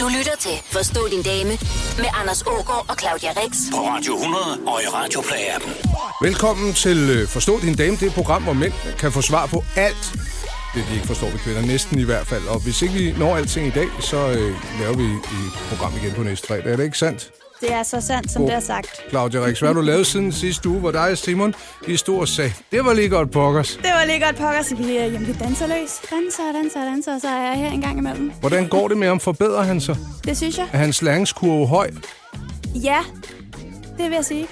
Du lytter til Forstå din dame med Anders Ågaard og Claudia Rex. På Radio 100 og i Radioplay-appen. Velkommen til øh, Forstå din dame, det er et program, hvor mænd kan få svar på alt, det de ikke forstår ved kvinder, næsten i hvert fald. Og hvis ikke vi når alting i dag, så øh, laver vi et program igen på næste fredag. Er det ikke sandt? Det er så sandt, som God. det er sagt. Claudia Rix, hvad har du lavet siden sidste uge, hvor dig og Simon i stor sag? Det var lige godt pokkers. Det var lige godt pokker, så vi, jamen, vi danser løs. Danser, danser, danser, og så er jeg her en gang imellem. Hvordan går det med ham? Forbedrer han sig? Det synes jeg. Er hans læringskurve høj? Ja, det vil jeg sige.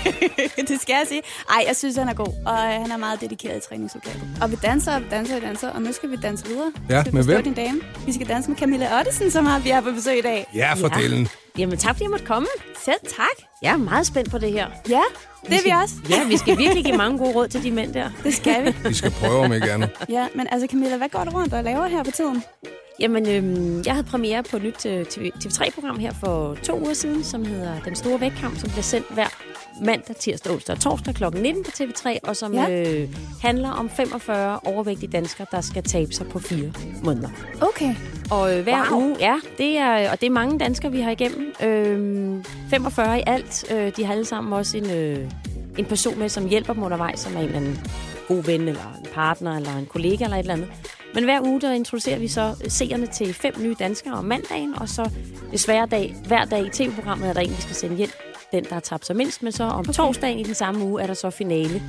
det skal jeg sige. Ej, jeg synes, han er god, og øh, han er meget dedikeret i træningslokalet. Og vi danser, og danser, og danser, og nu skal vi danse videre. Ja, skal forstå hvem? din dame. Vi skal danse med Camilla Ottesen, som har vi har på besøg i dag. Ja, for Ja. delen. Jamen tak, fordi jeg måtte komme. Selv tak. Jeg er meget spændt på det her. Ja, det er vi også. Ja, vi skal virkelig give mange gode råd til de mænd der. Det skal vi. Vi skal prøve om ikke andet. Ja, men altså Camilla, hvad går du rundt og laver her på tiden? Jamen, øhm, jeg havde premiere på et nyt øh, TV- TV3-program her for to uger siden, som hedder Den Store Vægtkamp, som bliver sendt hver mandag, tirsdag, onsdag og torsdag kl. 19 på TV3, og som Ja. øh, handler om 45 overvægtige danskere, der skal tabe sig på fire måneder. Okay. Og øh, hver wow. uge, ja, det er, og det er mange danskere, vi har igennem. Øh, 45 i alt. Øh, de har alle sammen også en, øh, en person med, som hjælper dem undervejs, som er en eller anden god ven, eller en partner, eller en kollega, eller et eller andet. Men hver uge, der introducerer vi så seerne til fem nye danskere om mandagen, og så desværre dag, hver dag i tv-programmet er der en, vi skal sende hjem, den, der har tabt sig mindst, men så om okay. torsdagen i den samme uge er der så finale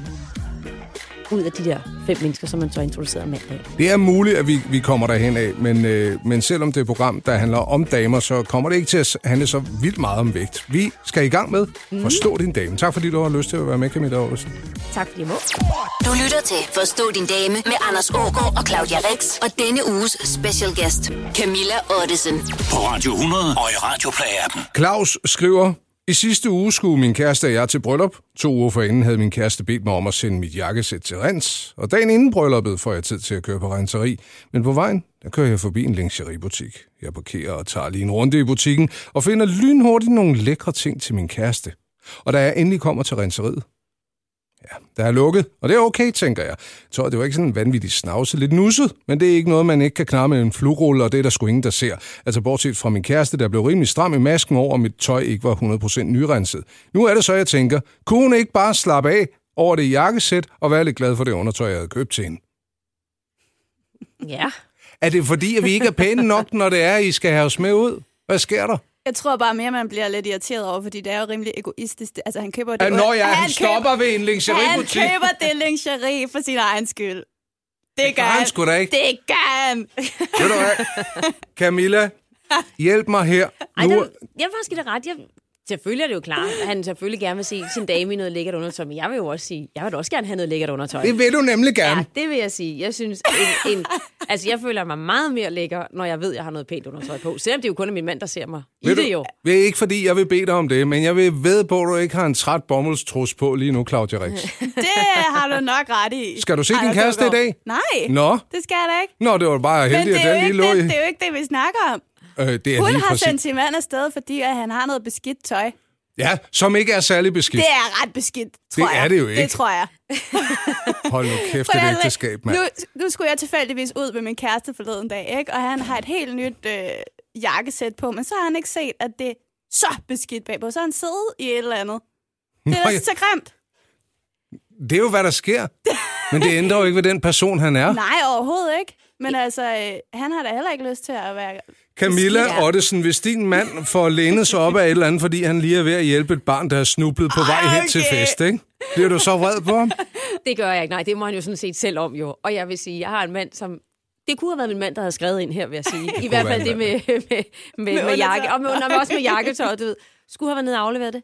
ud af de der fem mennesker, som man så introducerer om mandagen. Det er muligt, at vi, vi kommer derhen af, men, øh, men selvom det er et program, der handler om damer, så kommer det ikke til at handle så vildt meget om vægt. Vi skal i gang med Forstå din dame. Tak fordi du har lyst til at være med, Camilla Aarhusen. Tak fordi jeg må. Du lytter til Forstå din dame med Anders Ågaard og Claudia Rex. Og denne uges special guest, Camilla Ottesen. På Radio 100 og i Radioplay-appen. Claus skriver, i sidste uge skulle min kæreste og jeg til bryllup. To uger forinden havde min kæreste bedt mig om at sende mit jakkesæt til rens. Og dagen inden brylluppet får jeg tid til at køre på renseri. Men på vejen, der kører jeg forbi en lingeriebutik. Jeg parkerer og tager lige en runde i butikken og finder lynhurtigt nogle lækre ting til min kæreste. Og da jeg endelig kommer til renseriet, Ja, der er lukket, og det er okay, tænker jeg. Tror, det var ikke sådan en vanvittig snavse, lidt nusset, men det er ikke noget, man ikke kan klare med en flugrulle, og det er der sgu ingen, der ser. Altså bortset fra min kæreste, der blev rimelig stram i masken over, at mit tøj ikke var 100% nyrenset. Nu er det så, jeg tænker, kunne hun ikke bare slappe af over det jakkesæt og være lidt glad for det undertøj, jeg havde købt til hende? Ja. Er det fordi, at vi ikke er pæne nok, når det er, at I skal have os med ud? Hvad sker der? Jeg tror bare mere, man bliver lidt irriteret over, fordi det er jo rimelig egoistisk. Altså, han køber det... At når jeg, han, han stopper ved en Han lingeriebutik. køber det lingerie for sin egen skyld. Det gør han han. sgu da ikke. Det gør han. Ved du hvad? Camilla, hjælp mig her. Ej, Nu, det, jeg vil faktisk ret. Jeg, selvfølgelig er det jo klart, at han selvfølgelig gerne vil se sin dame i noget lækkert undertøj, men jeg vil jo også sige, jeg vil også gerne have noget lækkert undertøj. det vil du nemlig gerne. Ja, det vil jeg sige. Jeg synes, en, en, altså jeg føler mig meget mere lækker, når jeg ved, at jeg har noget pænt undertøj på. Selvom det er jo kun er min mand, der ser mig i Ved det du, jo. Det er ikke fordi, jeg vil bede dig om det, men jeg vil ved på, at du ikke har en træt bomuldstrus på lige nu, Claudia Rix. Det har du nok ret i. Skal du se din kæreste i dag? Nej, Nå, det skal jeg da ikke. Nå det var bare heldigt, det er, at jo den lige lå det, i. det er jo ikke det, vi snakker om. Øh, det er Hun har præcis. sendt sin mand afsted, fordi at han har noget beskidt tøj. Ja, som ikke er særlig beskidt. Det er ret beskidt, tror Det er jeg. det jo ikke. Det tror jeg. Hold nu kæft, det altså, ægteskab, mand. Nu, nu skulle jeg tilfældigvis ud med min kæreste forleden dag, ikke? og han har et helt nyt øh, jakkesæt på, men så har han ikke set, at det er så beskidt bagpå. Så har han siddet i et eller andet. Det er Nå, ja. så grimt. Det er jo, hvad der sker. Men det ændrer jo ikke ved den person, han er. Nej, overhovedet ikke. Men altså, øh, han har da heller ikke lyst til at være... Camilla. Ottesen, hvis din mand får lænet sig op af et eller andet, fordi han lige er ved at hjælpe et barn, der er snublet på vej hen til okay. fest, ikke? Bliver du så vred på ham? Det gør jeg ikke. Nej, det må han jo sådan set selv om jo. Og jeg vil sige, jeg har en mand, som... Det kunne have været min mand, der havde skrevet ind her, vil jeg sige. I hvert fald det med, med, med, med, med jakke. Og med, med, også med jakketøj, du ved. Skulle have været nede og aflevere det.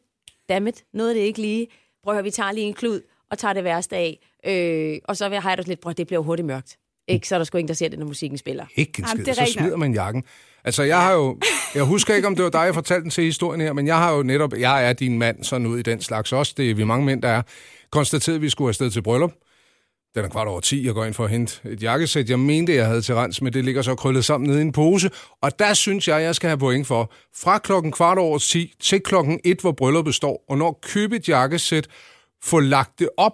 Dammit, noget af det ikke lige. Prøv at høre, vi tager lige en klud og tager det værste af. Øh, og så vil jeg det lidt, bror, det bliver hurtigt mørkt. Ikke? Så er der sgu ingen, der ser det, når musikken spiller. Ikke en Jamen, skid, det er så smider man jakken. Altså, jeg har jo... Jeg husker ikke, om det var dig, jeg fortalte den til historien her, men jeg har jo netop... Jeg er din mand sådan ud i den slags også. Det er vi mange mænd, der er. Konstateret, at vi skulle afsted til bryllup. Den er kvart over 10, jeg går ind for at hente et jakkesæt. Jeg mente, jeg havde til rens, men det ligger så krøllet sammen nede i en pose. Og der synes jeg, jeg skal have point for. Fra klokken kvart over 10 til klokken 1, hvor brylluppet står, og når købe et jakkesæt, få lagt det op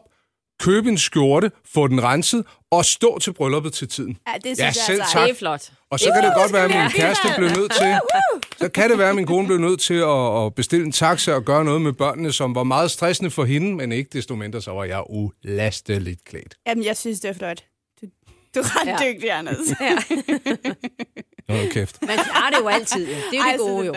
købe en skjorte, få den renset og stå til brylluppet til tiden. Ja, det synes Ja, jeg selv altså tak. Det er flot. Og så kan det godt være, at min kæreste blev nødt til... Så kan det være, at min kone blev nødt til at, at bestille en taxa og gøre noget med børnene, som var meget stressende for hende, men ikke desto mindre, så var jeg ulasteligt klædt. Jamen, jeg synes, det er flot. Du, du er ret ja. dygtig, Anders. Ja. Hold kæft. Man klarer det jo altid. Det er jo Ej, det gode jo.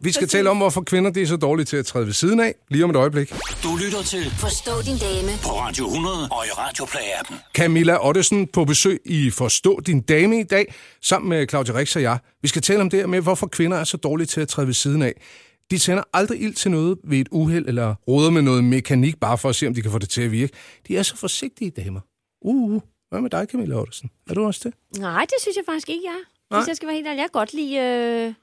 Vi skal tale om, hvorfor kvinder de er så dårlige til at træde ved siden af, lige om et øjeblik. Du lytter til Forstå din dame på Radio 100 og i Radioplay-appen. Camilla Ottesen på besøg i Forstå din dame i dag, sammen med Claudia Rix og jeg. Vi skal tale om det her med, hvorfor kvinder er så dårlige til at træde ved siden af. De tænder aldrig ild til noget ved et uheld, eller råder med noget mekanik, bare for at se, om de kan få det til at virke. De er så forsigtige damer. Uh, uh. hvad med dig, Camilla Ottesen? Er du også det? Nej, det synes jeg faktisk ikke, jeg er. Hvis jeg skal være helt ærlig. Jeg kan godt lide... Øh...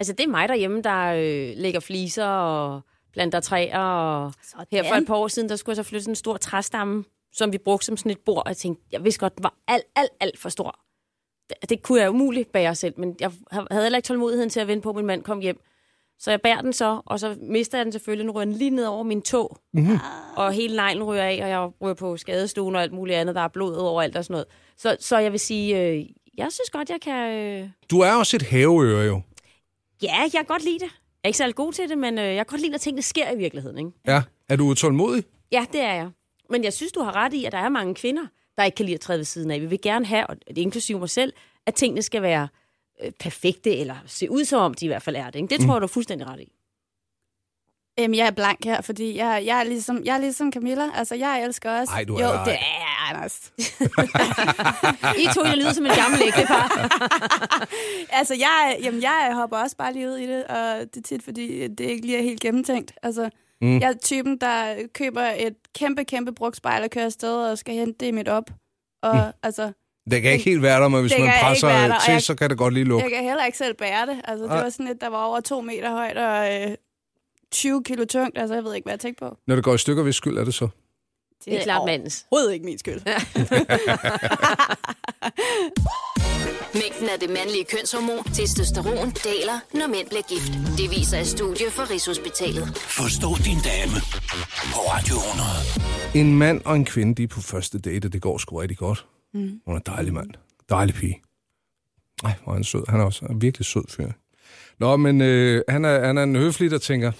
Altså, det er mig derhjemme, der øh, lægger fliser og planter træer. Og Sådan. her for et par år siden, der skulle jeg så flytte sådan en stor træstamme, som vi brugte som sådan et bord. Og jeg tænkte, jeg vidste godt, den var alt, alt, alt for stor. Det, det kunne jeg umuligt bære selv, men jeg havde heller ikke tålmodigheden til at vente på, at min mand kom hjem. Så jeg bærer den så, og så mister jeg den selvfølgelig. Nu ryger den lige ned over min tog. Mm-hmm. Og hele neglen ryger af, og jeg ryger på skadestuen og alt muligt andet. Der er blod overalt og sådan noget. Så, så jeg vil sige, øh, jeg synes godt, jeg kan... Øh... Du er også et haveøre jo. Ja, jeg kan godt lide det. Jeg er ikke særlig god til det, men øh, jeg kan godt lide, at tingene sker i virkeligheden. Ikke? Ja. Er du utålmodig? Ja, det er jeg. Men jeg synes, du har ret i, at der er mange kvinder, der ikke kan lide at træde ved siden af. Vi vil gerne have, og det er inklusive mig selv, at tingene skal være øh, perfekte, eller se ud som om, de i hvert fald er det. Ikke? Det tror jeg, du er fuldstændig ret i. Øhm, jeg er blank her, fordi jeg, jeg, er ligesom, jeg er ligesom Camilla. Altså, jeg elsker også... Ej, du er Jo, ej. det er jeg, Anders. I to, jeg lyder som en gammel ægtepar. altså, jeg, jamen, jeg hopper også bare lige ud i det, og det er tit, fordi det ikke lige er helt gennemtænkt. Altså, mm. jeg er typen, der køber et kæmpe, kæmpe brugt spejl og kører afsted og skal hente det i mit op. Og mm. altså, Det kan ikke helt være der, men hvis Det man kan ikke presser være der, og til, jeg- så kan det godt lige lukke. jeg kan heller ikke selv bære det. Altså, det Nej. var sådan et, der var over to meter højt og øh, 20 kilo tungt. Altså, jeg ved ikke, hvad jeg tænkte på. Når det går i stykker, hvis skyld er det så? Det er klart mandens. Overhovedet ikke min skyld. Mængden af det mandlige kønshormon, testosteron, daler, når mænd bliver gift. Det viser et studie fra Rigshospitalet. Forstå din dame på Radio 100. En mand og en kvinde, de er på første date, og det går sgu rigtig godt. Mm. Hun er en dejlig mand. Dejlig pige. Ej, hvor er han sød. Han er også en virkelig sød fyr. Nå, men øh, han, er, han er en høflig, der tænker,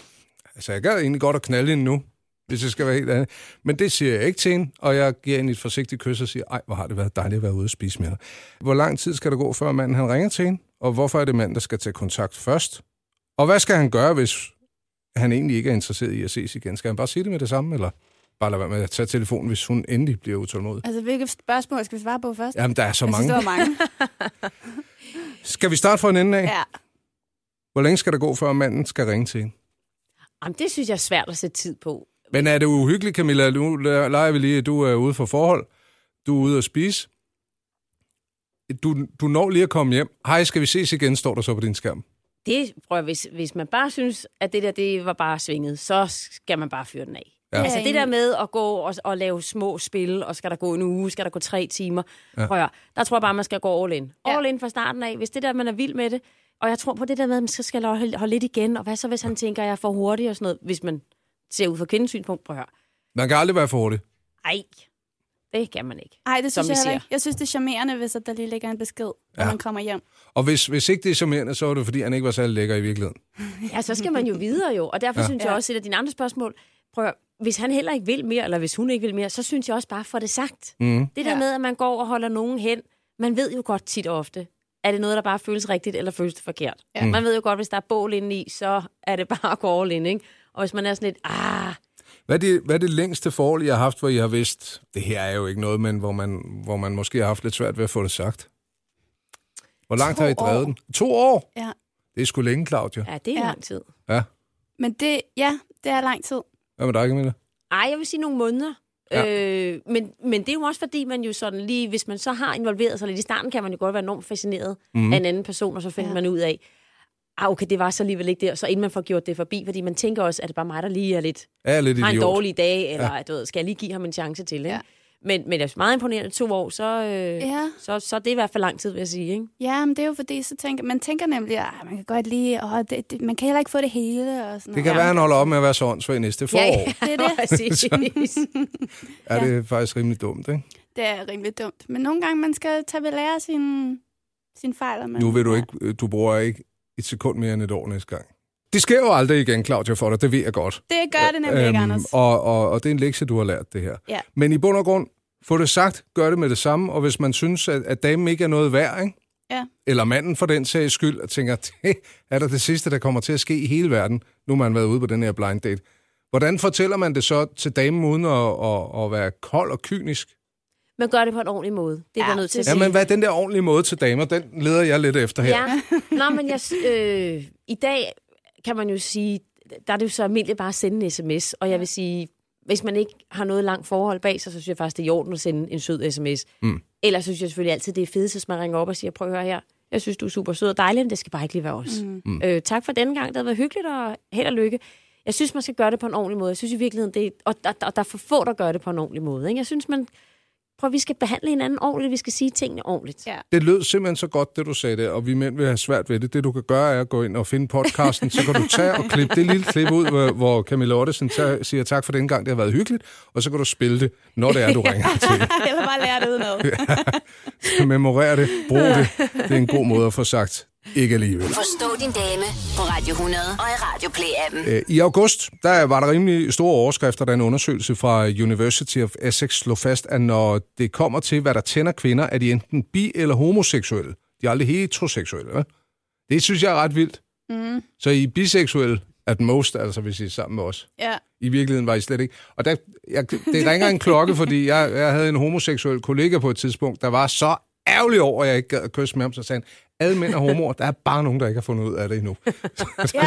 altså jeg gad egentlig godt at knalde hende nu, hvis jeg skal være helt ærlig. Men det siger jeg ikke til hende, og jeg giver hende et forsigtigt kys og siger, ej, hvor har det været dejligt at være ude og spise med dig. Hvor lang tid skal der gå, før manden han ringer til hende? Og hvorfor er det manden, der skal tage kontakt først? Og hvad skal han gøre, hvis han egentlig ikke er interesseret i at ses igen? Skal han bare sige det med det samme, eller bare lade være med at tage telefonen, hvis hun endelig bliver utålmodig? altså, hvilke spørgsmål skal vi svare på først? Jamen, der er så jeg synes, mange. det var mange. Skal vi starte fra en ende af? ja. Hvor længe skal der gå, før manden skal ringe til hende? Jamen, det synes jeg er svært at sætte tid på. Men er det uhyggeligt, Camilla? Nu leger vi lige, at du er ude for forhold. Du er ude at spise. Du, du når lige at komme hjem. Hej, skal vi ses igen, står der så på din skærm. Det, prøv at, hvis, hvis man bare synes, at det der det var bare svinget, så skal man bare fyre den af. Ja. Ja. Altså Ja, det der med at gå og, og lave små spil, og skal der gå en uge, skal der gå tre timer, ja. prøv at, der tror jeg bare, man skal gå all in. Ja. All in fra starten af, hvis det der, man er vild med det. Og jeg tror på det der med, at man så skal holde, holde lidt igen, og hvad så, hvis han tænker, at jeg er for hurtig og sådan noget, hvis man ser ud fra kvindens synspunkt, prøv at høre. Man kan aldrig være for hurtig. Ej, det kan man ikke. Ej, det synes jeg ikke. Jeg synes, det er charmerende, hvis at der lige ligger en besked, når Ja. man kommer hjem. Og hvis, hvis ikke det er charmerende, så er det, fordi han ikke var særlig lækker i virkeligheden. Ja, så skal man jo videre jo. Og derfor Ja. synes jeg også, at et af dine andre spørgsmål, prøv at, høre, hvis han heller ikke vil mere, eller hvis hun ikke vil mere, så synes jeg også bare for det sagt. Mm. Det der Ja. med, at man går og holder nogen hen, man ved jo godt tit og ofte, er det noget, der bare føles rigtigt, eller føles det forkert? Ja. Man ved jo godt, hvis der er bål inde i, så er det bare at gå all in, ikke? Og hvis man er sådan lidt, ah, Hvad er, det, hvad er det længste forhold, I har haft, hvor I har vidst, det her er jo ikke noget, men hvor man, hvor man måske har haft lidt svært ved at få det sagt? Hvor langt To har I drevet år. den? To år? Ja. Det er sgu længe, Claudia. ja, det er Ja. ja. lang tid. Ja. Men det, ja, det er lang tid. Hvad med dig, Camilla? Ej, jeg vil sige nogle måneder. Ja. Ja. Øh, men, men det er jo også fordi, man jo sådan lige, hvis man så har involveret sig lidt i starten, kan man jo godt være enormt fascineret mm. af en anden person, og så finder Ja. ja. man ud af, ah, okay, det var så alligevel ikke det, og så inden man får gjort det forbi, fordi man tænker også, at det bare mig, der lige er lidt, Er jeg lidt har en idiot? dårlig dag, eller ja. du ved, skal jeg lige give ham en chance til, ikke? Ja. Ja. Men, men det er meget imponerende to år, så, øh, Ja. så, så det er i hvert fald lang tid, vil jeg sige. Ikke? Ja, men det er jo fordi, så tænker, man tænker nemlig, at man kan godt lige, åh, det, det, man kan heller ikke få det hele. Og sådan Det kan noget. være, at han holder op med at være så åndssvag næste forår. Ja, Ja, Det er det. Ja. Er det faktisk rimelig dumt, ikke? Det er rimelig dumt. Men nogle gange, man skal tage ved lære sin, sin fejl. Man, Nu vil du ikke, du bruger ikke et sekund mere end et år næste gang. Det sker jo aldrig igen, Claudia, for dig. Det ved jeg godt. Det gør det nemlig ikke, Anders. og, og, og det er en lektie, du har lært det her. Ja. Men i bund og grund, få det sagt, gør det med det samme, og hvis man synes, at, at damen ikke er noget værd, ikke? Ja. eller manden for den sags skyld, og tænker, det er der det sidste, der kommer til at ske i hele verden, nu har man været ude på den her blind date. Hvordan fortæller man det så til damen, uden at, at, at være kold og kynisk? Men gør det på en ordentlig måde. Det er Ja, ja, nødt til at sige. Jamen, hvad er den der ordentlige måde til damer? Den leder jeg lidt efter her. Ja. Nå, men jeg, øh, i dag kan man jo sige, der er det jo så almindeligt bare at sende en sms. Og jeg vil sige, hvis man ikke har noget langt forhold bag sig, så synes jeg faktisk, det er i orden at sende en sød sms. Mm. Ellers synes jeg selvfølgelig altid, det er fedest, hvis man ringer op og siger, prøv at høre her, jeg synes, du er super sød og dejlig, men det skal bare ikke lige være os. Mm. Øh, tak for denne gang, det har været hyggeligt, og held og lykke. Jeg synes, man skal gøre det på en ordentlig måde. Jeg synes i virkeligheden, det er, og der, der, der er for få, der gør det på en ordentlig måde. Ikke? Jeg synes, man, prøv, vi skal behandle hinanden ordentligt, vi skal sige tingene ordentligt. Ja. Det lød simpelthen så godt, det du sagde der, og vi mænd vil have svært ved det. Det du kan gøre, er at gå ind og finde podcasten, så kan du tage og klippe det lille klip ud, hvor, hvor Camilla Ottesen tager, siger tak for den gang, det har været hyggeligt, og så kan du spille det, når det er, du ringer til. Eller bare lære det udenad. Memorer det, brug det. Det er en god måde at få sagt, ikke alligevel. Forstå din dame på Radio 100 og i Radio Play-appen. Øh, I august der var der rimelig store overskrifter, da en undersøgelse fra University of Essex slog fast, at når det kommer til, hvad der tænder kvinder, er de enten bi- eller homoseksuelle. De er aldrig heteroseksuelle. Hva? Det synes jeg er ret vildt. Mm. Så I er biseksuelle at most, altså hvis I er sammen med os. Ja. I virkeligheden var I slet ikke. Og der, jeg, det ringer en klokke, fordi jeg, jeg havde en homoseksuel kollega på et tidspunkt, der var så ærgerlig over, at jeg ikke gad at kysse med ham, så sagde han, alle mænd er homoer, der er bare nogen, der ikke har fundet ud af det endnu. ja,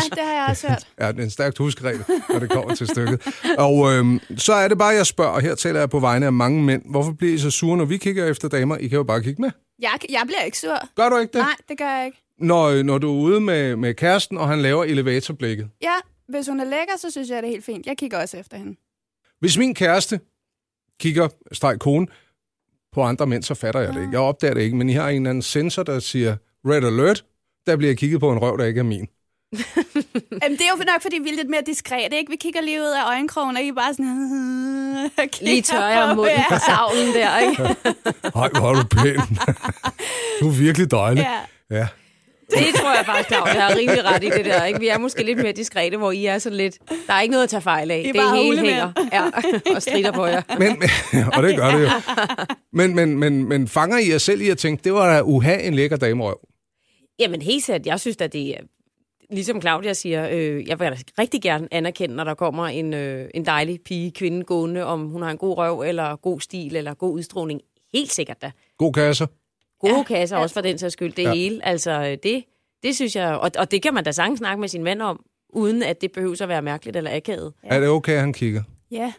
det har jeg også hørt. Ja, det er en stærkt huskeregel, når det kommer til stykket. Og øhm, så er det bare, jeg spørger, og her taler jeg på vegne af mange mænd, hvorfor bliver I så sure, når vi kigger efter damer? I kan jo bare kigge med. Jeg, jeg bliver ikke sur. Gør du ikke det? Nej, det gør jeg ikke. Når, når du er ude med, med kæresten, og han laver elevatorblikket. Ja, hvis hun er lækker, så synes jeg, det er helt fint. Jeg kigger også efter hende. Hvis min kæreste kigger, streg kone, på andre mænd, så fatter jeg det ikke. Jeg opdager det ikke, men I har en eller anden sensor, der siger red alert. Der bliver jeg kigget på en røv, der ikke er min. Jamen, det er jo nok, fordi vi er lidt mere diskret, ikke? Vi kigger lige ud af øjenkrogen, og I er bare sådan... Lige på, munden ja. på savlen der, ikke? Ej, hvor er du pæn. du er virkelig dejlig. Ja. ja. Det tror jeg faktisk, Claudia, jeg har rimelig ret i det der. Ikke? Vi er måske lidt mere diskrete, hvor I er sådan lidt... Der er ikke noget at tage fejl af. I er det bare hele hænger ja, og strider på jer. Men, men, og det gør det jo. Men, men, men, men fanger I jer selv i at tænke, det var da uha en lækker damerøv? Jamen helt sikkert, jeg synes at det er... Ligesom Claudia siger, øh, jeg vil rigtig gerne anerkende, når der kommer en, øh, en dejlig pige, kvinde gående, om hun har en god røv, eller god stil, eller god udstråling. Helt sikkert da. God kasser. Gode Ja, kasser også for den sags skyld. Det Ja. hele, altså øh, det, det synes jeg... Og, og det kan man da sagtens snakke med sin mand om, uden at det behøver at være mærkeligt eller akavet. Ja. Er det okay, at han kigger? Ja.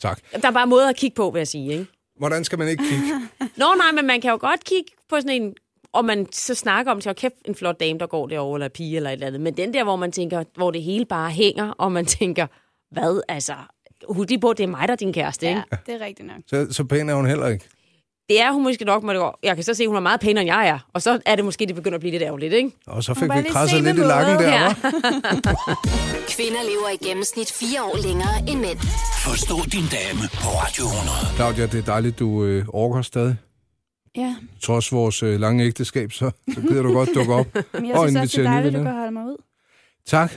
Tak. Der er bare måder at kigge på, vil jeg sige, ikke? Hvordan skal man ikke kigge? Nå, nej, men man kan jo godt kigge på sådan en, og man så snakker om, til kæft, en flot dame, der går derovre, eller pige, eller et eller andet. Men den der, hvor man tænker, hvor det hele bare hænger, og man tænker, hvad, altså, hoodie på, det er mig, der er din kæreste, ikke? ja, det er rigtigt nok. Så, så pæn er hun heller ikke. Det er hun måske nok, men jeg kan så se, at hun er meget pænere, end jeg er. Og så er det måske, det begynder at blive lidt ærgerligt, ikke? Og så fik vi krasset se lidt i lakken der, Ja. Kvinder lever i gennemsnit fire år længere end mænd. Forstå din dame på Radio 100. Claudia, det er dejligt, du øh, orker stadig. Ja, Trods vores øh, lange ægteskab, så, så gider du godt dukke op. men jeg Og synes også, det er dejligt, at du kan holde mig ud. Tak.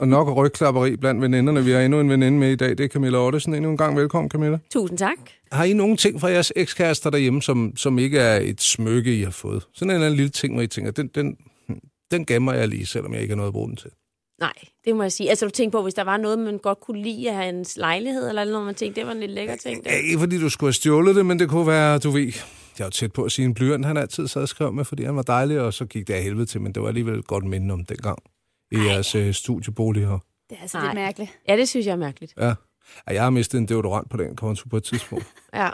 Og nok rygklapperi blandt veninderne. Vi har endnu en veninde med i dag. Det er Camilla Ottesen. Endnu en gang velkommen, Camilla. Tusind tak. Har I nogle ting fra jeres ekskærester derhjemme, som, som ikke er et smykke, I har fået? Sådan en eller anden lille ting, hvor I tænker, den, den, den gemmer jeg lige, selvom jeg ikke har noget at bruge den til. Nej, det må jeg sige. Altså, du tænker på, hvis der var noget, man godt kunne lide af hans lejlighed, eller noget, man tænkte, det var en lidt lækker ting. Der. Ja, ikke fordi du skulle have stjålet det, men det kunne være, du ved... Jeg er jo tæt på at sige en blyant, han altid sad og skrev med, fordi han var dejlig, og så gik det af helvede til, men det var alligevel et godt minde om dengang i jeres øh, studiebolig her. Det er altså Nej. lidt mærkeligt. Ja, det synes jeg er mærkeligt. Ja. jeg har mistet en deodorant på den konto på et tidspunkt. Ja.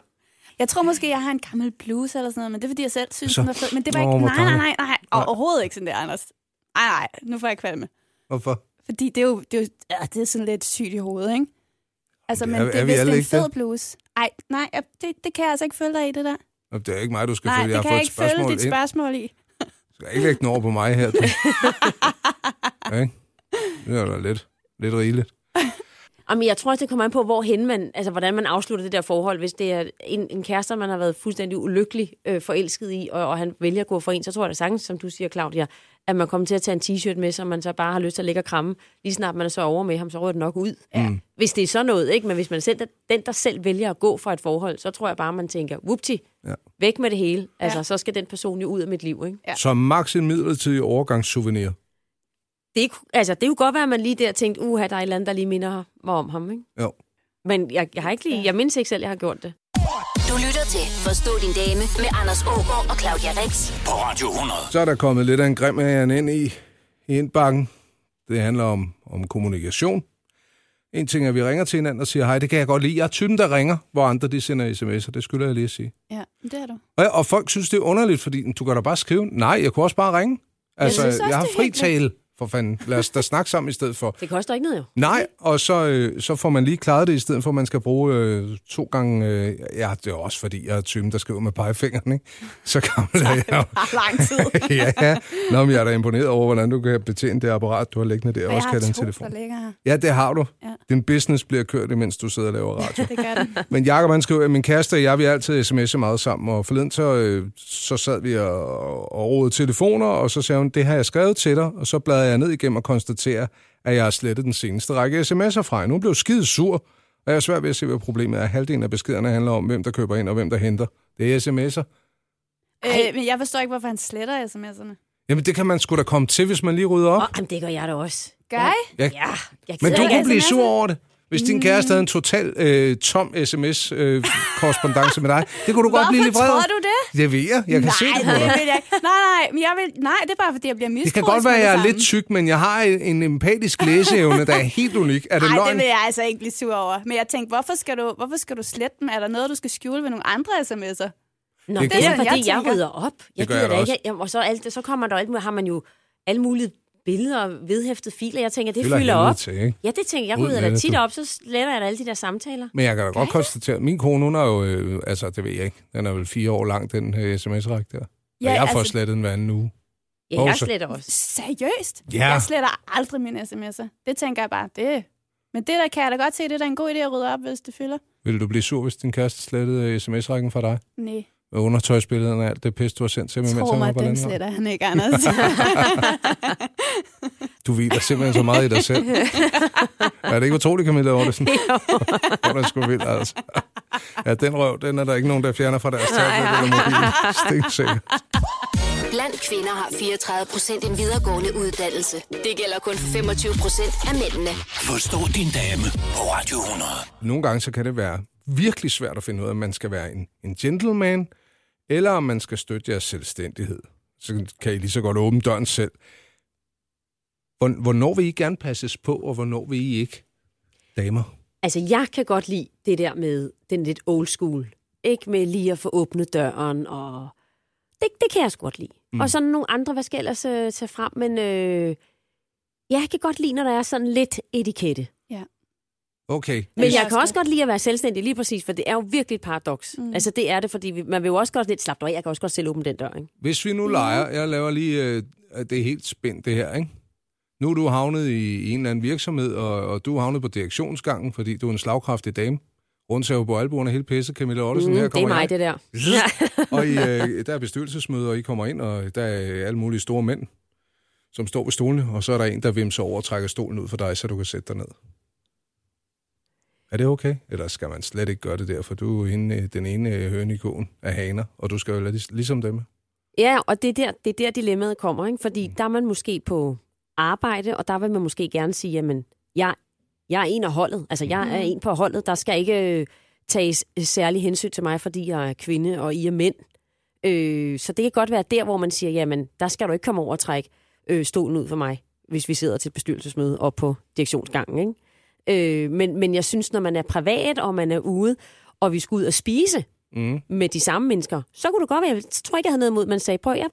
Jeg tror måske, jeg har en gammel bluse eller sådan noget, men det er, fordi jeg selv synes, Så- den er fed. Men det var Nå, ikke... Nej, nej, nej, nej. Overhovedet ikke sådan der, Anders. Nej, nej, nu får jeg kvalme. Hvorfor? Fordi det er jo, det er, jo, ja, det er sådan lidt sygt i hovedet, ikke? Altså, det men er- det er det er en ikke fed det? bluse. Ej, nej, det, det kan jeg altså ikke følge dig i, det der. Det er ikke mig, du skal Nej, følge. Jeg det har kan jeg et ikke følge spørgsmål dit ind. spørgsmål i. Du skal ikke lægge den over på mig her. Ikke? Det er da lidt, lidt rigeligt. Jamen, jeg tror også, det kommer an på, hvorhen man, altså, hvordan man afslutter det der forhold. Hvis det er en, en kæreste, man har været fuldstændig ulykkelig øh, forelsket i, og, og han vælger at gå for en, så tror jeg da sagtens, som du siger, Claudia, at man kommer til at tage en t-shirt med, som man så bare har lyst til at lægge og kramme. Lige snart man er så over med ham, så rører det nok ud. Ja. Hvis det er sådan noget, ikke? Men hvis man selv, den, der selv vælger at gå fra et forhold, så tror jeg bare, man tænker, whoopty, Ja. væk med det hele. Altså, Ja. så skal den person jo ud af mit liv, ikke? Ja. Som max en midlertidig overgangssouvenir. Det, altså, det kunne godt være, at man lige der tænkte, uha, der er et eller andet, der lige minder mig om ham, ikke? Jo. Men jeg, jeg har ikke lige, jeg mindes ikke selv, at jeg har gjort det. Du lytter til Forstå din dame med Anders Ågaard og Claudia Rex. På Radio 100. Så er der kommet lidt af en grim af ind i, i indbakken. Det handler om, om kommunikation. En ting er, at vi ringer til hinanden og siger, hej, det kan jeg godt lide. Jeg er typen, der ringer, hvor andre de sender sms'er. Det skylder jeg lige at sige. Ja, det er du. Og, og folk synes, det er underligt, fordi du kan da bare skrive, nej, jeg kunne også bare ringe. Altså, jeg, synes også, jeg har det er fri helt tale, for fanden. Lad os da snakke sammen i stedet for. Det koster ikke noget, jo. Nej, og så, øh, så får man lige klaret det, i stedet for, at man skal bruge øh, to gange... Øh, ja, det er også, fordi jeg er typen, der skriver med pegefingeren, ikke? Så gammel er jeg jo. lang tid. ja, ja. Nå, men jeg er da imponeret over, hvordan du kan betjene det apparat, du har liggende der, og Og jeg også har kan den telefon. der. Ja, det har du. Ja. Din business bliver kørt, imens du sidder og laver radio. Det gør den. Men Jacob, han skriver, at min kæreste og jeg, vi altid sms'er meget sammen, og forleden så, øh, så sad vi og, og rodede telefoner, og så sagde hun, det har jeg skrevet til dig, og så bladrede jeg ned igennem og konstaterer, at jeg har slettet den seneste række sms'er fra. Hun blev skide sur, og jeg er svært ved at se, hvad problemet er. Halvdelen af beskederne handler om, hvem der køber ind og hvem der henter. Det er sms'er. Øh, men jeg forstår ikke, hvorfor han sletter sms'erne. Jamen, det kan man sgu da komme til, hvis man lige rydder op. Åh, jamen, det gør jeg da også. Gør I? Ja. Ja, jeg Men du kunne blive sur over det, hvis din kæreste havde en total øh, tom sms-korrespondence med dig. Det kunne du godt blive Hvorfor lidt vred. tror over. du det? Det ved jeg. Jeg kan nej, se det på det dig. Nej, nej, men jeg vil, nej, det er bare, fordi jeg bliver mistroet. Det kan godt være, at jeg er lidt tyk, men jeg har en, empatisk læseevne, der er helt unik. Er det Nej, løgn? det vil jeg altså ikke blive sur over. Men jeg tænkte, hvorfor skal du, hvorfor skal du slette dem? Er der noget, du skal skjule ved nogle andre sms'er? Nå, Det det, det er fordi, jeg jeg, rydder op. Jeg gør jeg gider da ikke. Jamen, og så, alt, så kommer der alt, har man jo alle mulige billeder og vedhæftede filer. Jeg tænker, det Fylder fylder op. til, ikke? Ja, det tænker jeg. Ud Jeg rydder da tit op, så sletter jeg da alle de der samtaler. Men jeg kan da godt konstatere, at min kone, hun er jo, øh, altså det ved jeg ikke, den er vel fire år lang, den øh, sms-række der. Ja, jeg får altså... slettet den hver anden uge. Ja, jeg Også. sletter også. Seriøst? Ja. Jeg sletter aldrig mine sms'er. Det tænker jeg bare, det Men det der kan jeg da godt se, det er da en god idé at rydde op, hvis det fylder. Vil du blive sur, hvis din kæreste slettede sms-rækken fra dig? Nej, Med undertøjsbillederne og alt det pis, du har sendt til mig, mens han var mig, på den sletter han ikke, Anders. Du hviler simpelthen så meget i dig selv. er det ikke utroligt, Camilla Ortesen? Hvor er det sgu vildt, altså. Ja, den røv, den er der ikke nogen, der fjerner fra deres tablet eller mobil. Stensikker. Blandt kvinder har 34 procent en videregående uddannelse. Det gælder kun for 25 procent af mændene. Forstå din dame på Radio 100. Nogle gange så kan det være virkelig svært at finde ud af, om man skal være en, en gentleman, eller om man skal støtte jeres selvstændighed. Så kan I lige så godt åbne døren selv. Hvor- Hvornår vil I gerne passes på, og hvornår vil I ikke? Damer. Altså, jeg kan godt lide det der med den lidt old school. Ikke med lige at få åbnet døren, og det, det kan jeg sgu godt lide. Mm. Og så nogle andre, hvad skal jeg ellers øh, tage frem, men øh, jeg kan godt lide, når der er sådan lidt etikette. Okay. Men jeg kan også godt. lide at være selvstændig, lige præcis, for det er jo virkelig et paradoks. Mm. Altså, det er det, fordi man vil jo også godt lidt slappe af. Jeg kan også godt selv åbne den dør, ikke? Hvis vi nu leger, jeg laver lige, øh, det er helt spændt det her, ikke? Nu er du havnet i, i en eller anden virksomhed, og, og du er havnet på direktionsgangen, fordi du er en slagkraftig dame. Rundsav på albuerne, hele pisse, Camilla Ottesen, Mm, her det er kommer mig, jeg. det der. Og I, øh, der er bestyrelsesmøder, og I kommer ind, og der er alle mulige store mænd, som står ved stolene, og så er der en, der vimser over og trækker stolen ud for dig, så du kan sætte dig ned. Er det okay? Eller skal man slet ikke gøre det der, for du er hende, øh, den ene øh, koen af haner, og du skal jo lade ligesom dem. Ja, og det er der, det er der dilemmaet kommer, ikke? Fordi der er man måske på arbejde, og der vil man måske gerne sige, jamen, jeg, jeg er en af holdet. Altså, jeg er en på holdet. Der skal ikke øh, tages særlig hensyn til mig, fordi jeg er kvinde, og I er mænd. Øh, så det kan godt være der, hvor man siger, jamen, der skal du ikke komme over og trække øh, stolen ud for mig, hvis vi sidder til et bestyrelsesmøde op på direktionsgangen, ikke? Øh, men, men jeg synes, når man er privat, og man er ude, og vi skal ud og spise Mm. med de samme mennesker, så kunne det godt være, jeg tror ikke, jeg havde noget imod, man sagde, prøv, jeg,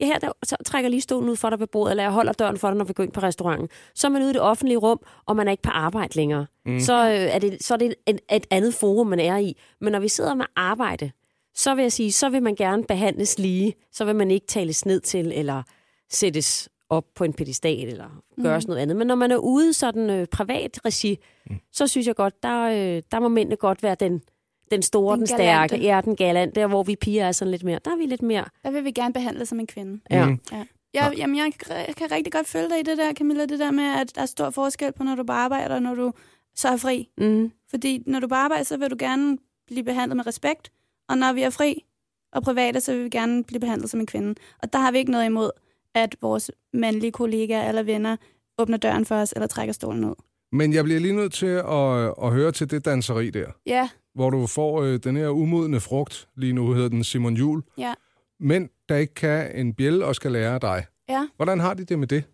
ja, her der, så trækker jeg lige stolen ud for dig ved bordet, eller jeg holder døren for dig, når vi går ind på restauranten. Så er man ude i det offentlige rum, og man er ikke på arbejde længere. Mm. Så, øh, er det, så er det et, et andet forum, man er i. Men når vi sidder med arbejde, så vil jeg sige, så vil man gerne behandles lige. Så vil man ikke tales ned til, eller sættes op på en pedestal, eller gøres mm. noget andet. Men når man er ude sådan øh, privat regi, mm. så synes jeg godt, der, øh, der må mændene godt være den, den store, den, Den den stærke. galante. Ja, den galante, der hvor vi piger er sådan lidt mere. Der er vi lidt mere. Der vil vi gerne behandle som en kvinde. Ja. Mm. Ja. Jeg, jamen, jeg kan- kan rigtig godt følge dig i det der, Camilla, det der med, at der er stor forskel på, når du bare arbejder, og når du så er fri. Mm. Fordi når du bare arbejder, så vil du gerne blive behandlet med respekt, og når vi er fri og private, så vil vi gerne blive behandlet som en kvinde. Og der har vi ikke noget imod, at vores mandlige kollegaer eller venner åbner døren for os, eller trækker stolen ud. Men jeg bliver lige nødt til at, at høre til det danseri der, Ja, hvor du får øh, den her umodne frugt, lige nu hedder den Simon Jul, ja, men der ikke kan en bjælle og skal lære dig. ja. Hvordan har de det med det?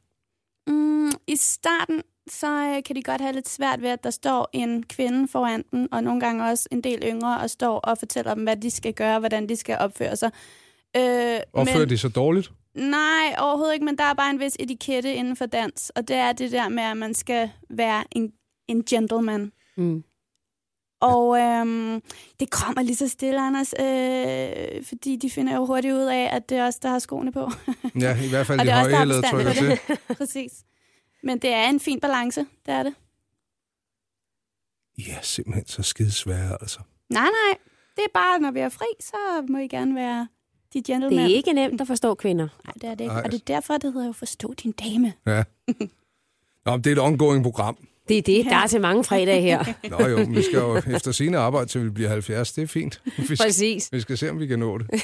Mm, I starten, så øh, kan de godt have lidt svært ved, at der står en kvinde foran den, og nogle gange også en del yngre, og står og fortæller dem, hvad de skal gøre, hvordan de skal opføre sig. Øh, Opfører men, de sig dårligt? Nej, overhovedet ikke, men der er bare en vis etikette inden for dans, og det er det der med, at man skal være en, en gentleman. Mm. Og øhm, det kommer lige så stille, Anders, øh, fordi de finder jo hurtigt ud af, at det er os, der har skoene på. Ja, i hvert fald Og de er højhælede trykker til. Præcis. Men det er en fin balance, det er det. Ja, simpelthen så skidesvære, altså. Nej, nej. Det er bare, når vi er fri, så må I gerne være de gentlemen. Det er ikke nemt at forstå kvinder. Nej, det er det ikke. Nej. Og det er derfor, det hedder jo Forstå din dame. Ja. Nå, det er et ongoing program. Det er det, der er til mange fredage her. Nå jo, vi skal jo efter sine arbejde, til vi bliver 70. Det er fint. Vi skal, Præcis. vi skal se, om vi kan nå det.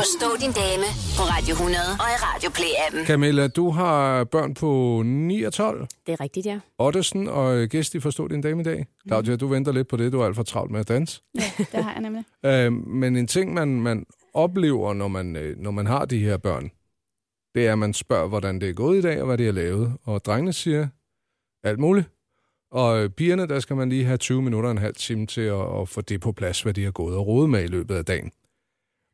Forstå din dame på Radio 100 og i Radio Play-appen. Camilla, du har børn på 9 og 12. Det er rigtigt, ja. Ottesen og gæst i Forstå din dame i dag. Claudia, du venter lidt på det. Du er alt for travlt med at danse. Ja, det har jeg nemlig. Øh, men en ting, man, man oplever, når man, øh, når man har de her børn, det er, at man spørger, hvordan det er gået i dag, og hvad de har lavet. Og drengene siger alt muligt. Og øh, pigerne, der skal man lige have 20 minutter og en halv time til at, at få det på plads, hvad de har gået og rodet med i løbet af dagen.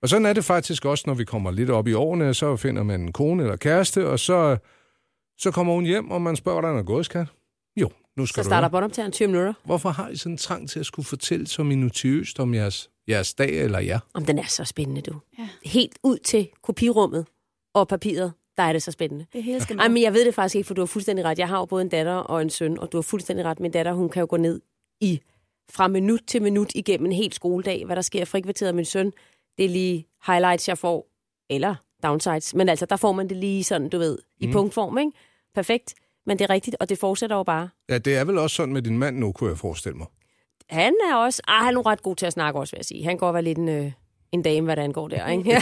Og sådan er det faktisk også, når vi kommer lidt op i årene, så finder man en kone eller kæreste, og så, så kommer hun hjem, og man spørger, hvordan det er gået, skat. Jo, nu skal Så du starter båndoptageren 20 minutter. Hvorfor har I sådan en trang til at skulle fortælle så minutiøst om jeres, jeres dag eller jer? Om den er så spændende, du. Ja. Helt ud til kopirummet og papiret, der er det så spændende. Det hele skal Ej, men jeg ved det faktisk ikke, for du har fuldstændig ret. Jeg har jo både en datter og en søn, og du har fuldstændig ret. Min datter, hun kan jo gå ned i fra minut til minut igennem en hel skoledag, hvad der sker i frikvarteret af min søn. Det er lige highlights, jeg får, eller downsides. Men altså, der får man det lige sådan, du ved, i Mm. punktform, ikke? Perfekt. Men det er rigtigt, og det fortsætter jo bare. Ja, det er vel også sådan med din mand nu, kunne jeg forestille mig. Han er også... Ah, han er nu ret god til at snakke også, vil jeg sige. Han går være lidt en, øh, en dame, hvad det angår der, ikke?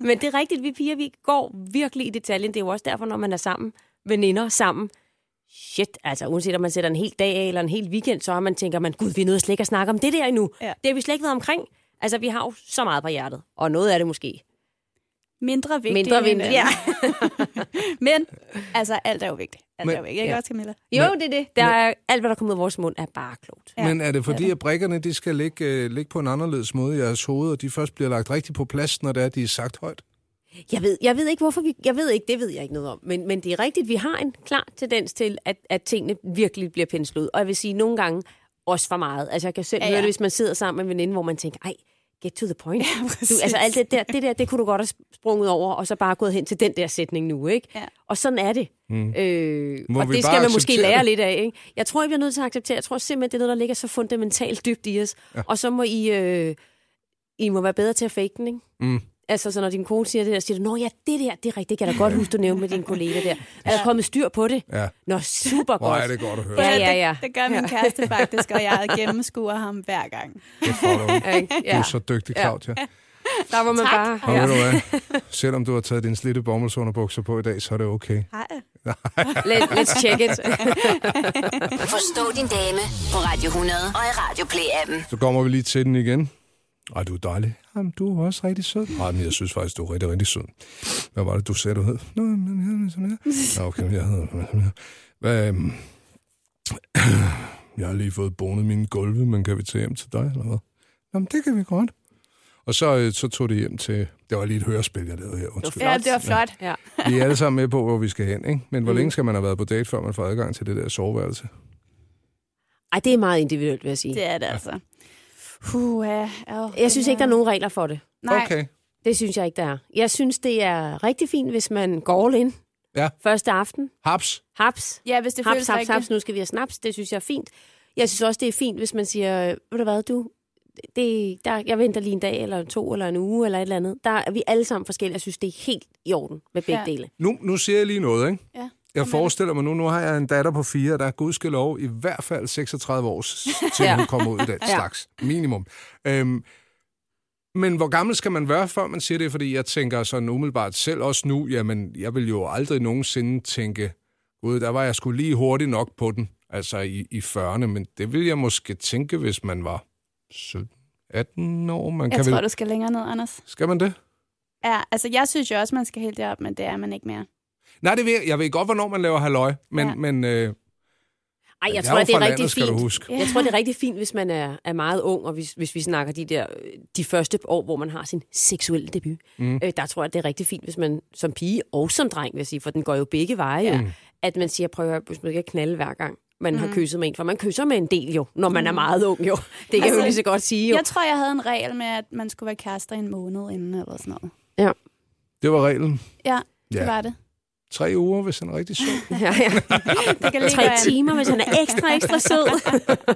Men det er rigtigt, vi piger, vi går virkelig i detaljen. Det er jo også derfor, når man er sammen, veninder sammen, shit, altså uanset om man sætter en hel dag af eller en hel weekend, så har man tænker man, gud, vi er nødt slet ikke at snakke om det der endnu. Ja. Det har vi slet ikke været omkring. Altså, vi har jo så meget på hjertet, og noget af det måske. Mindre vigtigt. Mindre end vigtigt, ja. Men, altså, alt er jo vigtigt. Alt Men- er jo vigtigt, ikke Ja. også, Camilla? Jo, det er det. Der er, alt, hvad der kommer ud af vores mund, er bare klogt. Ja, Men er det fordi, at brikkerne de skal ligge, øh, ligge på en anderledes måde i jeres hoved, og de først bliver lagt rigtigt på plads, når det er, de er sagt højt? Jeg ved, jeg ved ikke, hvorfor vi... Jeg ved ikke, det ved jeg ikke noget om. Men, men det er rigtigt, vi har en klar tendens til, at, at tingene virkelig bliver penslet ud. Og jeg vil sige, nogle gange også for meget. Altså, jeg kan selv ja. ja. høre det, hvis man sidder sammen med en veninde, hvor man tænker, ej, get to the point. Ja, du, altså, alt det der, det der, det kunne du godt have sprunget over, og så bare gået hen til den der sætning nu, ikke? Ja. Og sådan er det. Mm. Øh, Må og vi det skal man måske lære det? lidt af, ikke? Jeg tror, I bliver nødt til at acceptere. Jeg tror simpelthen, det er noget, der ligger så fundamentalt dybt i os. Ja. Og så må I, øh, I må være bedre til at fake den, ikke? Mm. Altså, så når din kone siger det der, siger du, Nå ja, det der, det er rigtigt, det kan jeg da godt huske, du nævnte med din kollega der. Er der kommet styr på det? Ja. Nå, super Hvor godt. er det godt at høre. Ja, ja, ja. Det, det gør min kæreste faktisk, og jeg gennemskuer ham hver gang. Det får du. Ikke? Du Ja. er så dygtig, Claudia. Der var man Tak. bare... Og ved du hvad? Selvom du har taget din slitte bomuldsunderbukser på i dag, så er det okay. Hej. Let, let's check it. Forstå din dame på Radio 100 og i Radio Play-appen. Så kommer vi lige til den igen. Ej, du er dejlig. Jamen, du er også rigtig sød. Nej, men jeg synes faktisk, du er rigtig, rigtig sød. Hvad var det, du sagde, du hed? Nå, men jeg hedder sådan her. Okay, men jeg hedder... Hvad, øhm, jeg har lige fået bonet mine gulve, men kan vi tage hjem til dig, eller hvad? Jamen, det kan vi godt. Og så, øh, så tog det hjem til... Det var lige et hørespil, jeg lavede her. Undskyld. Ja, det var flot. Ja. Vi er alle sammen med på, hvor vi skal hen, ikke? Men hvor Mm. længe skal man have været på date, før man får adgang til det der soveværelse? Ej, det er meget individuelt, vil jeg sige. Det er det altså. Huh, ja, Jeg synes ikke, der er nogen regler for det. Nej, Okay. Det synes jeg ikke, der er. Jeg synes, det er rigtig fint, hvis man går all in. Ja. Første aften. Haps. Haps. ja, hvis det Haps, føles haps, rigtigt. haps. Nu skal vi have snaps. Det synes jeg er fint. Jeg synes også, det er fint, hvis man siger, ved du hvad, du, det, der, jeg venter lige en dag, eller to, eller en uge, eller et eller andet. Der er vi alle sammen forskellige. Jeg synes, det er helt i orden med begge Ja. dele. Nu, nu siger jeg lige noget, ikke? Ja. Jeg forestiller mig nu, nu har jeg en datter på fire, der er gudskelov i hvert fald 36 år, til Ja. hun kommer ud i den slags. Minimum. Øhm, men hvor gammel skal man være, før man siger det? Fordi jeg tænker sådan umiddelbart selv også nu, jamen, jeg vil jo aldrig nogensinde tænke, gud, der var jeg skulle lige hurtigt nok på den, altså i, i 40'erne, men det vil jeg måske tænke, hvis man var 17, 18 år. Man Jeg kan tror, vel... du skal længere ned, Anders. Skal man det? Ja, altså jeg synes jo også, man skal helt derop, men det er man ikke mere. Nej, det ved jeg. Jeg ved godt, hvornår man laver halløj, men, Ja. men øh, Ej, jeg jeg tror, er det er rigtig landet, fint. huske. Jeg tror, det er rigtig fint, hvis man er, er meget ung, og hvis, hvis vi snakker de der de første år, hvor man har sin seksuelle debut. Mm. Øh, der tror jeg, det er rigtig fint, hvis man som pige og som dreng, vil jeg sige, for den går jo begge veje, ja. at man siger, prøv at høre, hvis man ikke knalde hver gang man mm. har kysset med en, for man kysser med en del jo, når man er meget ung jo. Det kan altså, jeg jo lige så godt sige jo. Jeg tror, jeg havde en regel med, at man skulle være kærester en måned inden, eller sådan noget. Ja. det var reglen. Ja, det Ja. var det. Tre uger, hvis han er rigtig sød. Ja, ja. Det kan Tre timer, hvis han er ekstra, ekstra sød.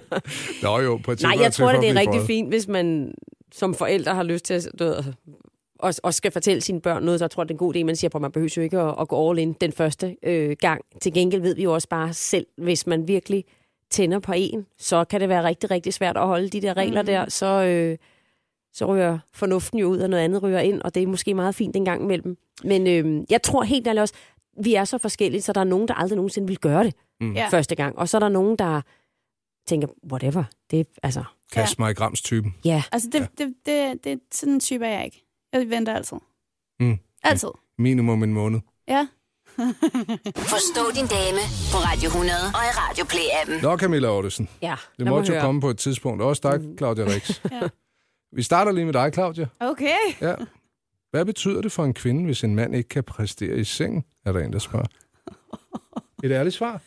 Nå jo, på et Nej, jeg tror, det er rigtig fået. fint, hvis man som forældre har lyst til at du ved, og, og skal fortælle sine børn noget, så jeg tror, det er en god idé, man siger, at man behøver jo ikke at, at gå all in den første øh, gang. Til gengæld ved vi jo også bare selv, hvis man virkelig tænder på en, så kan det være rigtig, rigtig svært at holde de der regler mm. der, så, øh, så ryger fornuften jo ud, og noget andet ryger ind, og det er måske meget fint en gang imellem. Men øh, jeg tror helt ærligt også, vi er så forskellige, så der er nogen, der aldrig nogensinde vil gøre det Mm. Ja. første gang. Og så er der nogen, der tænker, whatever, det er altså, Kast mig i grams-typen. ja. Altså, det, det, det, det, sådan en type er jeg ikke. Jeg venter altid. Mm. Altid. Minimum en måned. Ja. Forstå din dame på Radio 100 og i Radio Play-appen. Nå, Camilla Ottesen. Ja, Det måtte jo komme på et tidspunkt. Også dig, Claudia Rix. Ja. Vi starter lige med dig, Claudia. Okay. Ja. Hvad betyder det for en kvinde, hvis en mand ikke kan præstere i sengen? Er der en, der spørger. Et ærligt svar.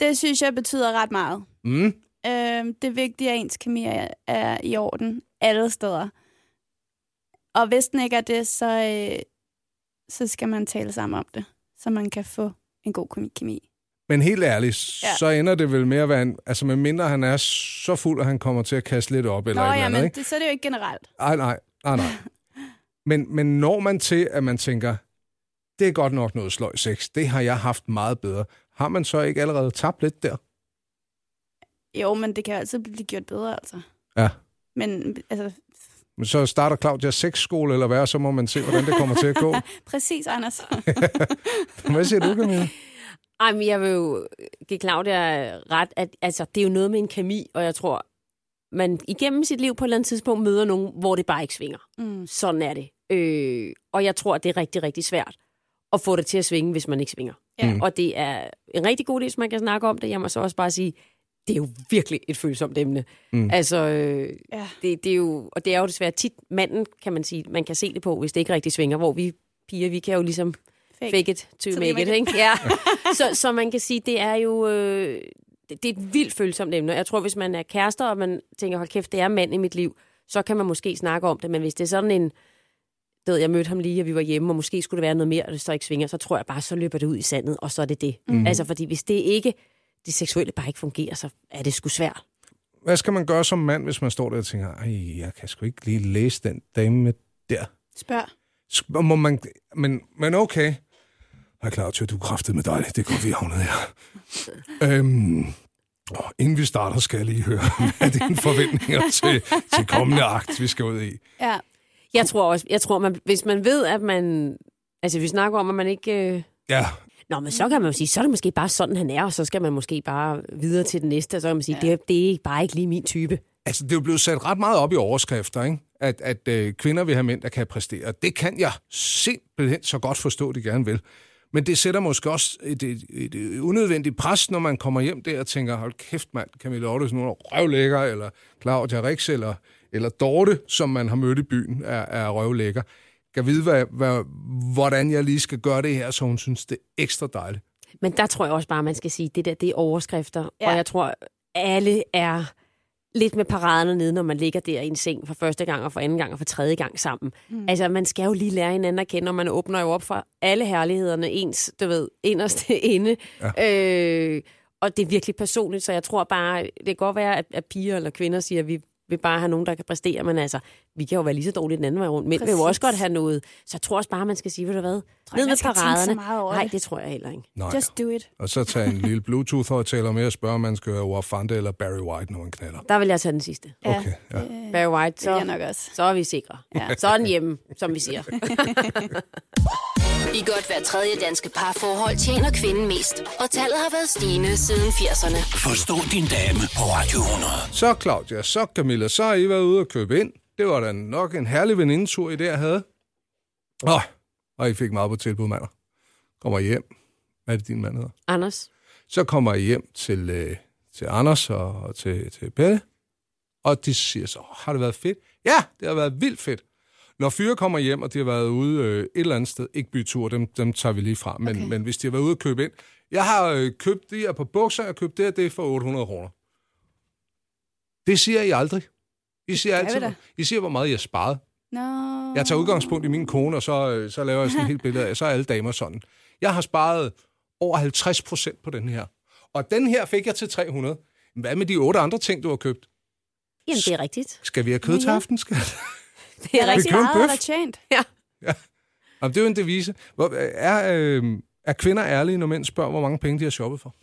Det synes jeg betyder ret meget. Mm. Øhm, det er vigtigt, at ens kemi er, i orden alle steder. Og hvis den ikke er det, så, øh, så skal man tale sammen om det, så man kan få en god kemi-. Men helt ærligt, Ja. så ender det vel med at være en... Altså, med mindre han er så fuld, at han kommer til at kaste lidt op eller Nå et eller ja, andet, men ikke? det, så er det jo ikke generelt. Nej, nej, nej, nej. Men, men når man til, at man tænker, det er godt nok noget sløj sex, det har jeg haft meget bedre, har man så ikke allerede tabt lidt der? Jo, men det kan altid blive gjort bedre, altså. Ja. Men altså, Men så starter Claudia sexskole eller hvad, så må man se, hvordan det kommer til at gå. præcis, Anders. Hvad siger du, Camilla? Ej, men jeg vil jo give Claudia ret, at altså, det er jo noget med en kemi, og jeg tror, man igennem sit liv på et eller andet tidspunkt møder nogen, hvor det bare ikke svinger. Mm. Sådan er det. Øh, og jeg tror, at det er rigtig, rigtig svært at få det til at svinge, hvis man ikke svinger. Ja. Mm. Og det er en rigtig god idé, hvis man kan snakke om det. Jeg må så også bare sige, det er jo virkelig et følsomt emne. Mm. Altså, øh, Ja. det, det er jo, og det er jo desværre tit manden, kan man sige, man kan se det på, hvis det ikke rigtig svinger, hvor vi piger, vi kan jo ligesom Fake. fake it to Till make it, it. ikke? Ja. så, så man kan sige, det er jo øh, det, det er et vildt følsomt emne. Jeg tror, hvis man er kærester, og man tænker, hold kæft, det er mand i mit liv, så kan man måske snakke om det, men hvis det er sådan en, ved, jeg mødte ham lige, og vi var hjemme, og måske skulle det være noget mere, og det så ikke svinger, så tror jeg bare, så løber det ud i sandet, og så er det det. Mm. Altså, fordi hvis det ikke, det seksuelle bare ikke fungerer, så er det sgu svært. Hvad skal man gøre som mand, hvis man står der og tænker, ej, jeg kan sgu ikke lige læse den dame med der. Spørg. Sk- Må man, men, men okay. Jeg er klar til, at du er kraftet med dig. Det er godt, vi havnet her. øhm, åh, inden vi starter, skal jeg lige høre, hvad er dine forventninger til, til kommende akt, vi skal ud i? Ja. Jeg tror også, jeg tror, man, hvis man ved, at man, altså vi snakker om, at man ikke, øh, Ja, Nå, men så kan man jo sige, så er det måske bare sådan, han er, og så skal man måske bare videre til den næste, og så kan man sige, ja. det, det er bare ikke lige min type. altså det er jo blevet sat ret meget op i overskrifter, ikke? At, at øh, kvinder vil have mænd, der kan præstere. Det kan jeg simpelthen så godt forstå, de gerne vil. Men det sætter måske også et, et, et, et unødvendigt pres, når man kommer hjem der og tænker, hold kæft mand, Camilla Ottesen, hun er røvlækker, eller Claudia Rix, eller eller Dorte, som man har mødt i byen, er, er røvlækker. Kan vide, hvad, hvad, hvordan jeg lige skal gøre det her, så hun synes, det er ekstra dejligt. Men der tror jeg også bare, man skal sige, det der, det er overskrifter. Ja. Ja. Og jeg tror, alle er lidt med paraderne nede, når man ligger der i en seng for første gang, og for anden gang, og for tredje gang sammen. Mm. Altså, man skal jo lige lære hinanden at kende, og man åbner jo op for alle herlighederne, ens, du ved, inderste inde. Ja. Øh, og det er virkelig personligt, så jeg tror bare, det kan godt være, at, at piger eller kvinder siger, at vi vil bare have nogen, der kan præstere, men altså, vi kan jo være lige så dårlige den anden vej rundt. Mænd vil jo Præcis. også godt have noget. Så jeg tror også bare, man skal sige, ved du hvad, ikke, ned med så paraderne. Nej, det. tror jeg heller ikke. Nej. Just do it. Og så tage en lille Bluetooth-højtaler med og spørge, om man skal høre Wafande eller Barry White, når man knaller. Der vil jeg tage den sidste. Okay, ja. Barry White, Det er så, nok også. så er vi sikre. Ja. Så den hjemme, som vi siger. I godt hver tredje danske parforhold tjener kvinden mest. Og tallet har været stigende siden 80'erne. Forstå din dame på Radio 100. Så Claudia, så Camilla, så har I været ude og købe ind. Det var da nok en herlig venindetur, I der havde. Åh, og I fik meget på tilbud, mander. Kommer I hjem. Hvad er det, din mand hedder? Anders, Så kommer I hjem til, øh, til Anders og, og til, til Pelle. Og de siger så, "Åh, har det været fedt? Ja, det har været vildt fedt. Når fyre kommer hjem, og de har været ude øh, et eller andet sted, ikke bytur, dem, dem tager vi lige fra, men, okay. men hvis de har været ude og købe ind, jeg har øh, købt de her på bukser, jeg har købt det her, det er for 800 kroner. Det siger I aldrig. I siger altid. I siger, hvor meget jeg har sparet. No. Jeg tager udgangspunkt i min kone, og så, øh, så laver jeg sådan et helt billede af, så er alle damer sådan. Jeg har sparet over 50 procent på den her. Og den her fik jeg til 300. Hvad med de otte andre ting, du har købt? jamen det er rigtigt. Skal vi have kød til aften? Skal... Det er en meget bøf. er der tjent. Ja. Jamen, det er jo en devise. Hvor, er, øh, er kvinder ærlige, når mænd spørger, hvor mange penge de har shoppet for?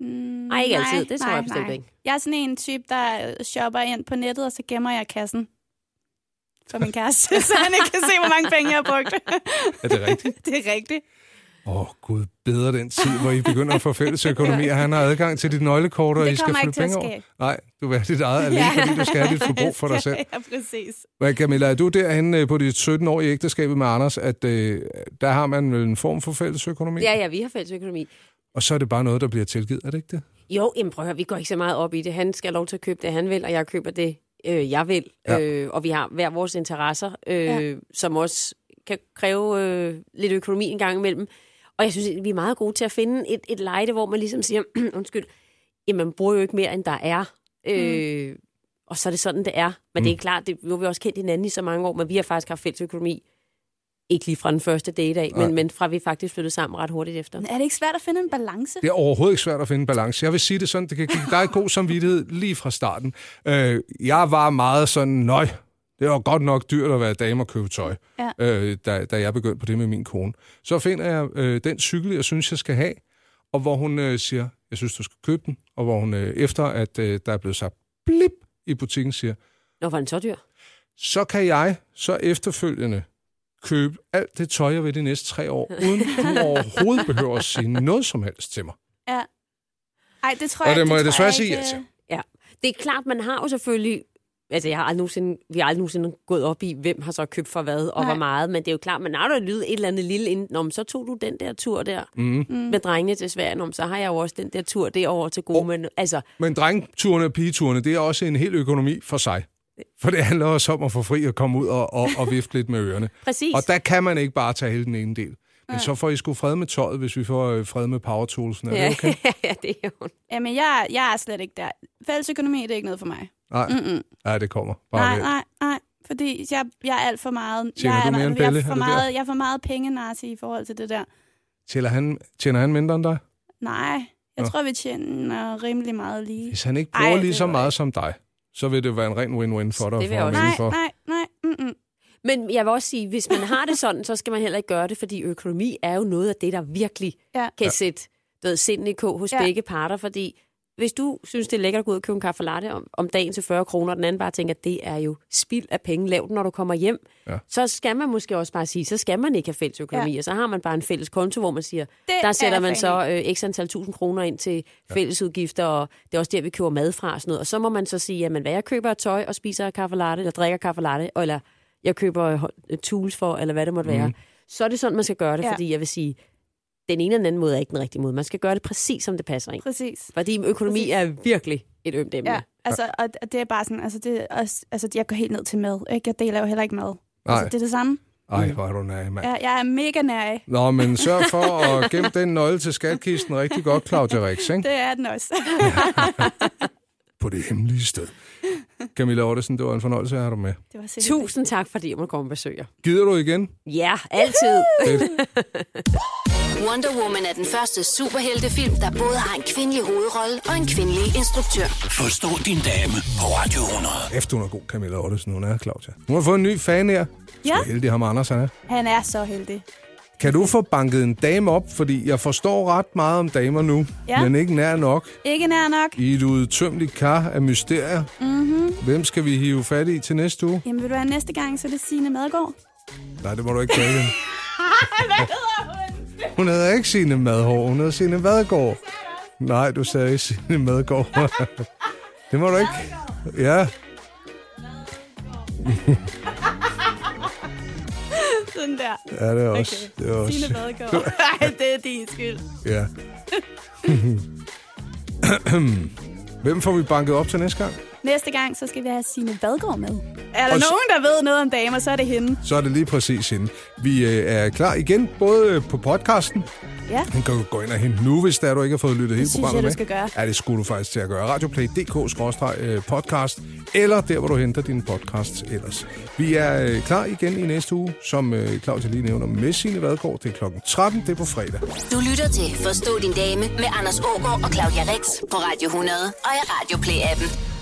Mm, Nej, ikke altid. Det tror jeg bestemt ikke. Jeg er sådan en type, der øh, shopper ind på nettet, og så gemmer jeg kassen for min kæreste, så han ikke kan se, hvor mange penge jeg har brugt. Er det rigtigt? det er rigtigt. Åh, oh, gud, bedre den tid, hvor I begynder at få fælles økonomi, og han har adgang til dit nøglekort, og I skal flytte penge over. Nej, du vil have dit eget alene, fordi du skal have dit forbrug for dig selv. ja, præcis. Hvad, Camilla, er du derhen øh, på dit 17 år i ægteskabet med Anders, at øh, der har man vel en form for fælles økonomi? Ja, ja, vi har fælles økonomi. Og så er det bare noget, der bliver tilgivet, er det ikke det? Jo, jamen prøv at høre, vi går ikke så meget op i det. Han skal have lov til at købe det, han vil, og jeg køber det, øh, jeg vil. Ja. Øh, og vi har hver vores interesser, øh, ja. som også kan kræve øh, lidt økonomi en gang imellem. Og jeg synes, vi er meget gode til at finde et, et lejde, hvor man ligesom siger, undskyld, jamen man bruger jo ikke mere, end der er. Øh, Mm. Og så er det sådan, det er. Men det er klart, det, nu har vi også kendt hinanden i så mange år, men vi har faktisk haft fælles økonomi. Ikke lige fra den første date af, men, men fra vi faktisk flyttede sammen ret hurtigt efter. Er det ikke svært at finde en balance? Det er overhovedet ikke svært at finde balance. Jeg vil sige det sådan, det kan give dig god samvittighed lige fra starten. Øh, jeg var meget sådan, nøj, det var godt nok dyrt at være dame og købe tøj, Ja. øh, da, da jeg begyndte på det med min kone. Så finder jeg øh, den cykel, jeg synes, jeg skal have, og hvor hun øh, siger, jeg synes, du skal købe den, og hvor hun øh, efter, at øh, der er blevet sagt blip i butikken, siger, Nå, var den så dyr? så kan jeg så efterfølgende købe alt det tøj, jeg vil de næste tre år, uden du overhovedet behøver at sige noget som helst til mig. Ja. Ej, det tror Og jeg det må jeg tror desværre ikke, sige ja øh, til. Ja, det er klart, man har jo selvfølgelig... Altså, jeg har aldrig nogensinde, vi har aldrig nogensinde gået op i, hvem har så købt for hvad og Nej. hvor meget, men det er jo klart, man har da lydet et eller andet lille inden, Nå, men så tog du den der tur der Mm. mm. med drengene til Sverige, Nå, men så har jeg jo også den der tur derovre til gode, Oh. men altså, Men drengturene og pigeturene, det er også en hel økonomi for sig. For det handler også om at få fri og komme ud og, og, og vifte lidt med ørerne. præcis. Og der kan man ikke bare tage hele den ene del. Men så får I sgu fred med tøjet, hvis vi får øh, fred med power toolsene. Er det ja, okay? ja, det er jo... Jamen, jeg, jeg er slet ikke der. Fælles økonomi, det er ikke noget for mig. Nej, Mm-mm. nej, det kommer. Bare Nej, vent. nej, nej. Fordi jeg, jeg er alt for meget... Tjener jeg du er, mere end jeg, Belle? er for Er meget, jeg er for meget pengenarsi i forhold til det der. Tjener han, tjener han mindre end dig? Nej, jeg Nå. tror, vi tjener rimelig meget lige. Hvis han ikke Ej, bruger det lige så meget som dig, så vil det være en ren win-win for dig. Det vil for jeg også Nej, nej, nej. Mm-mm. Men jeg vil også sige, hvis man har det sådan, så skal man heller ikke gøre det, fordi økonomi er jo noget af det, der virkelig Ja. kan ja. sætte ved, sinden i kog hos Ja. begge parter, fordi hvis du synes, det er lækkert at gå ud og købe en kaffe latte om, om dagen til 40 kroner, og den anden bare tænker, at det er jo spild af penge, lav den, når du kommer hjem, Ja. så skal man måske også bare sige, så skal man ikke have fælles økonomi, Ja. og så har man bare en fælles konto, hvor man siger, Det der er sætter man så øh, x antal tusind kroner ind til fællesudgifter, og det er også der, vi køber mad fra og sådan noget. Og så må man så sige, jamen hvad jeg køber af tøj og spiser af kaffe latte, eller drikker kaffe latte, eller jeg køber øh, tools for, eller hvad det måtte være. Så er det sådan, man skal gøre det, Ja. fordi jeg vil sige, den ene eller den anden måde er ikke den rigtige måde. Man skal gøre det præcis, som det passer ind. Præcis. Fordi økonomi Præcis. er virkelig et ømt emne. Ja, Altså, og det er bare sådan, altså, det er også, altså, jeg går helt ned til mad, ikke? Jeg deler jo heller ikke mad. Nej. Altså, det er det samme. Ej, hvor er du nær, mand. Jeg, jeg er mega nær Nå, men sørg for at gemme den nøgle til skatkisten rigtig godt, Claudia Rix, ikke? Det er den også. På det hemmelige sted. Camilla Ottesen, det var en fornøjelse at have dig med. det var Tusind tak, fordi jeg måtte komme og besøge. Gider du igen? Ja, altid. Wonder Woman er den første superheltefilm, der både har en kvindelig hovedrolle og en kvindelig instruktør. Forstå din dame på Radio 100. Efter hun er god, Camilla Ottesen, hun er, Claudia. Hun har fået en ny fan her. Ja. Så heldig ham Anders, han er. Han er så heldig. Kan du få banket en dame op? Fordi jeg forstår ret meget om damer nu, Ja. men ikke nær nok. Ikke nær nok. I et udtømmeligt kar af mysterier. Mm-hmm. Hvem skal vi hive fat i til næste uge? Jamen, vil du have næste gang, så er det Signe Madgaard. Nej, det må du ikke kalde hende. Hun hedder ikke Signe Madhår, hun hedder Signe Vadgaard. Nej, du sagde ikke Signe Madgaard. det må du ikke. Ja, Der. ja det er også. Okay. Det er Signe også. Nej, det er din skyld. Ja. Hvem får vi banket op til næste gang? Næste gang, så skal vi have Signe Vadgaard med. Er der Og nogen, der ved noget om damer, så er det hende. Så er det lige præcis hende. Vi øh, er klar igen, både øh, på podcasten. Ja. Den kan du gå ind og hente nu, hvis der du ikke har fået lyttet hele synes programmet jeg, du med. skal gøre. Ja, det skulle du faktisk til at gøre. Radioplay.dk-podcast, eller der, hvor du henter dine podcasts ellers. Vi er øh, klar igen i næste uge, som øh, Claudia lige nævner, med Signe Vadgaard. Det er klokken 13, det er på fredag. Du lytter til Forstå din dame med Anders Ågaard og Claudia Rex på Radio 100 og i Radio Play-appen.